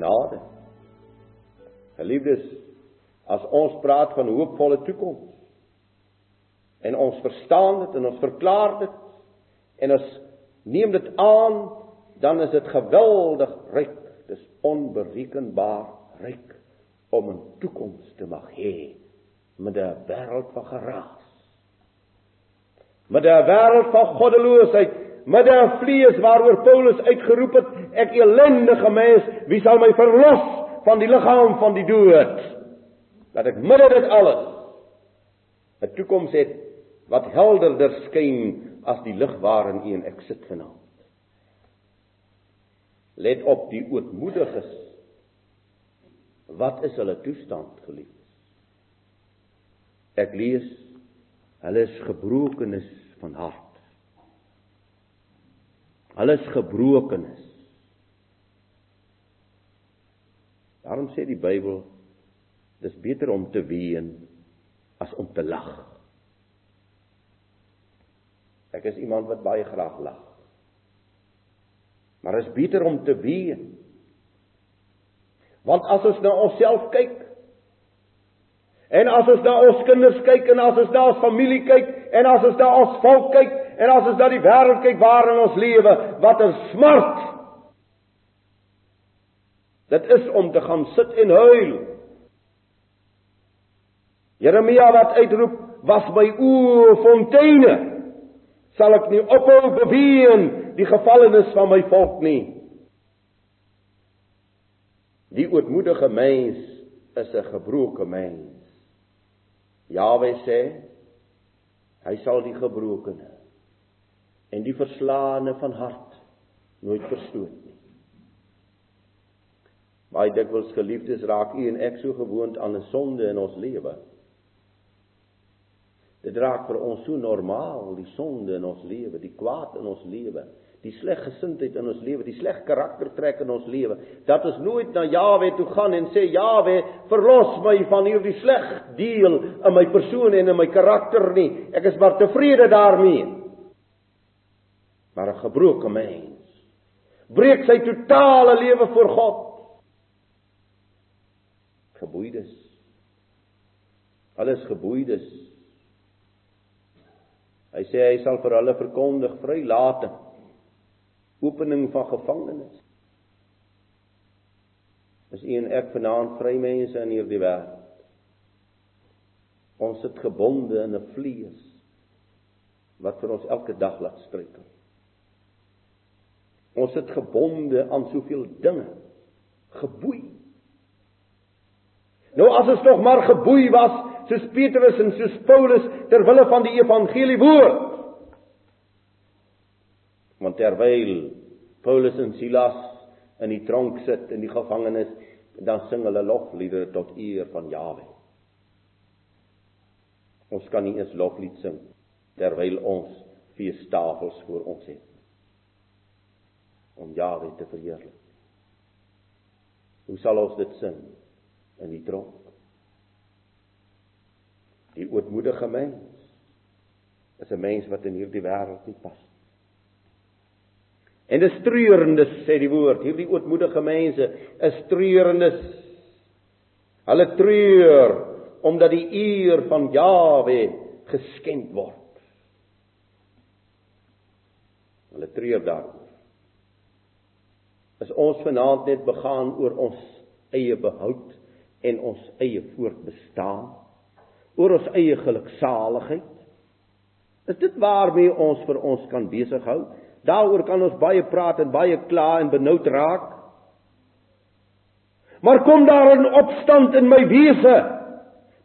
genade. Geliefdes, as ons praat van hoopvolle toekoms en ons verstaan dit en ons verklaar dit en ons neem dit aan, dan is dit geweldig ryk. Dis onberekenbaar ryk om 'n toekoms te mag hê met 'n wêreld van geraas. Met 'n wêreld van goddeloosheid, met 'n vlees waaroor Paulus uitgeroep het, ek ellendige mens, wie sal my verlos van die liggaam van die dood? Dat ek midde dit alles 'n toekoms het wat helderder skyn as die lig waarin u en ek sit vanaand. Let op die ootmoediges. Wat is hulle toestand geliefdes? Ek lees hulle is gebrokenis van hart. Hulle is gebrokenis. Daarom sê die Bybel dis beter om te ween as om te lag. Ek is iemand wat baie graag lag. Maar is beter om te ween. Want as ons na onsself kyk en as ons na ons kinders kyk en as ons na ons familie kyk en as ons na ons volk kyk en as ons na die wêreld kyk waarin ons lewe, wat 'n smart. Dit is om te gaan sit en huil. Jeremia wat uitroep, "Was my oë fonteine." sal ek nie ophou beween die gevallenes van my volk nie. Die ootmoedige mens is 'n gebroke mens. Jawe sê hy sal die gebrokene en die verslaane van hart nooit verstoot nie. Baie dikwels geliefdes raak u en ek so gewoond aan 'n sonde in ons lewe Dit raak vir ons so normaal, die sonde in ons lewe, die kwaad in ons lewe, die slegte gesindheid in ons lewe, die slegte karaktertrek in ons lewe, dat ons nooit na Jawe toe gaan en sê Jawe, verlos my van hierdie sleg deel in my persoon en in my karakter nie. Ek is maar tevrede daarmee. Maar 'n gebroke mens breek sy totale lewe voor God. Geboeides. Alles geboeides Hy sê hy sal vir hulle verkondig vrylating. Opening van gevangenes. Is u en ek vanaand vry mense in hierdie wêreld? Ons sit gebonde in 'n vlees wat vir ons elke dag laat struikel. Ons sit gebonde aan soveel dinge, geboei. Nou as ons nog maar geboei was soos Petrus en soos Paulus ter wille van die evangelie woord. Want terwyl Paulus en Silas in die tronk sit in die gevangenis, dan sing hulle lofliedere tot eer van Jawe. Ons kan nie eens loflied sing terwyl ons feestafels voor ons het om Jawe te verheerlik. Hoe sal ons dit sing in die tronk? Die ootmoedige mens is 'n mens wat in hierdie wêreld nie pas. En dis treurendes sê die woord, hierdie ootmoedige mense is treurendes. Hulle treur omdat die eer van Jawe geskend word. Hulle treur daaroor. Is ons vanaand net begaan oor ons eie behoud en ons eie voortbestaan? oor ons eie geluksaligheid? Is dit waarmee ons vir ons kan besig hou? Daaroor kan ons baie praat en baie kla en benoud raak. Maar kom daar 'n opstand in my wese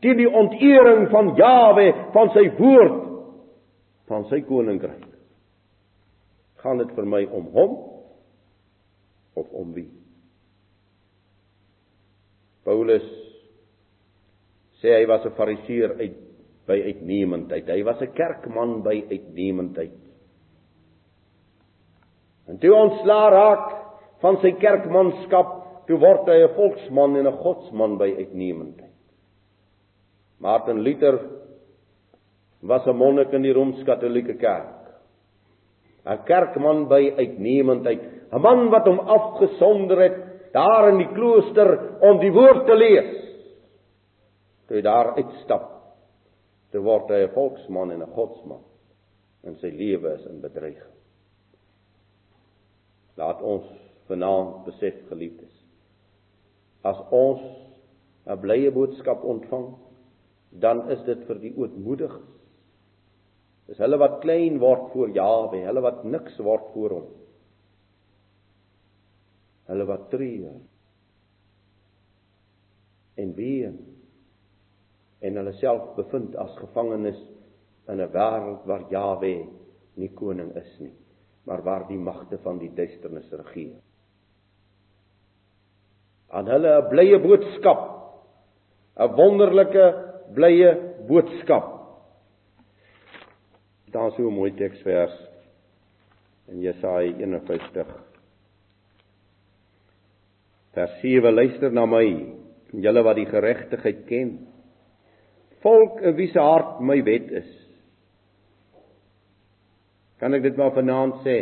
teen die ontering van Jawe, van sy woord, van sy koninkryk. Gaan dit vir my om hom of om wie? Paulus sê hy was 'n fariseer uit by uitnemendheid. Hy was 'n kerkman by uitnemendheid. En toe ontslaa raak van sy kerkmanskap, toe word hy 'n volksman en 'n godsman by uitnemendheid. Martin Luther was 'n monnik in die Rooms-Katolieke Kerk. 'n Kerkman by uitnemendheid, 'n man wat hom afgesonder het daar in die klooster om die woord te lees. Toe hy daar uitstap, toe word hy 'n volksman en 'n godsman en sy lewe is in bedreiging. Laat ons vanaand besef geliefdes. As ons 'n blye boodskap ontvang, dan is dit vir die ootmoediges. Dis hulle wat klein word voor Jawe, hulle wat niks word voor hom. Hulle wat treur en ween en hulle self bevind as gevangenes in 'n wêreld waar Jawe nie koning is nie, maar waar die magte van die duisternis regeer. Aan hulle 'n blye boodskap, 'n wonderlike blye boodskap. Daar so 'n mooi teksvers in Jesaja 51. Vers 7: Luister na my, julle wat die geregtigheid ken volk in wie se hart my wet is. Kan ek dit maar vanaand sê?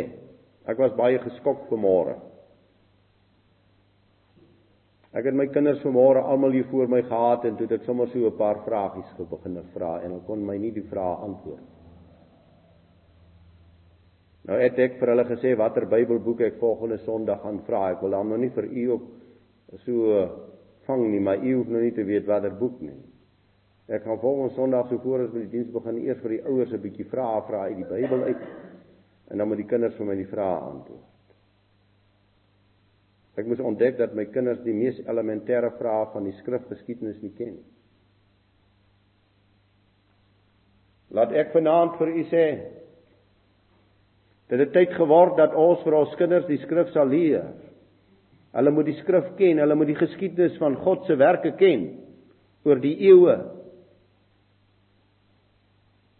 Ek was baie geskok vanmôre. Ek het my kinders vanmôre almal hier voor my gehad en toe het ek sommer so 'n paar vragies begin vra en hulle kon my nie die vrae antwoord. Nou het ek vir hulle gesê watter Bybelboek ek volgende Sondag gaan vra. Ek wil dan nog nie vir u ook so vang nie, maar u hoef nou nie te weet watter boek nie. Ek gaan volgende Sondag so voor as met die diens begin eers vir die ouers 'n bietjie vrae vra uit die Bybel uit en dan moet die kinders vir my die vrae antwoord. Ek moes ontdek dat my kinders die mees elementêre vrae van die skrifgeskiedenis nie ken nie. Laat ek vanaand vir u sê dat dit tyd geword dat ons vir ons kinders die skrif sal leer. Hulle moet die skrif ken, hulle moet die geskiedenis van God se werke ken oor die eeue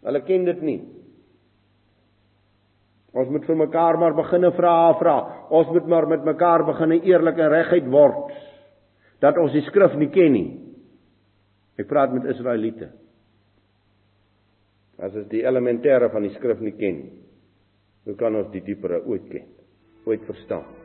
Hulle ken dit nie. Ons moet vir mekaar maar begine vra vra. Ons moet maar met mekaar begine eerlik en reguit word dat ons die skrif nie ken nie. Ek praat met Israeliete. As ons die elementêre van die skrif nie ken nie, hoe kan ons die diepere ooit ken? Ooit verstaan?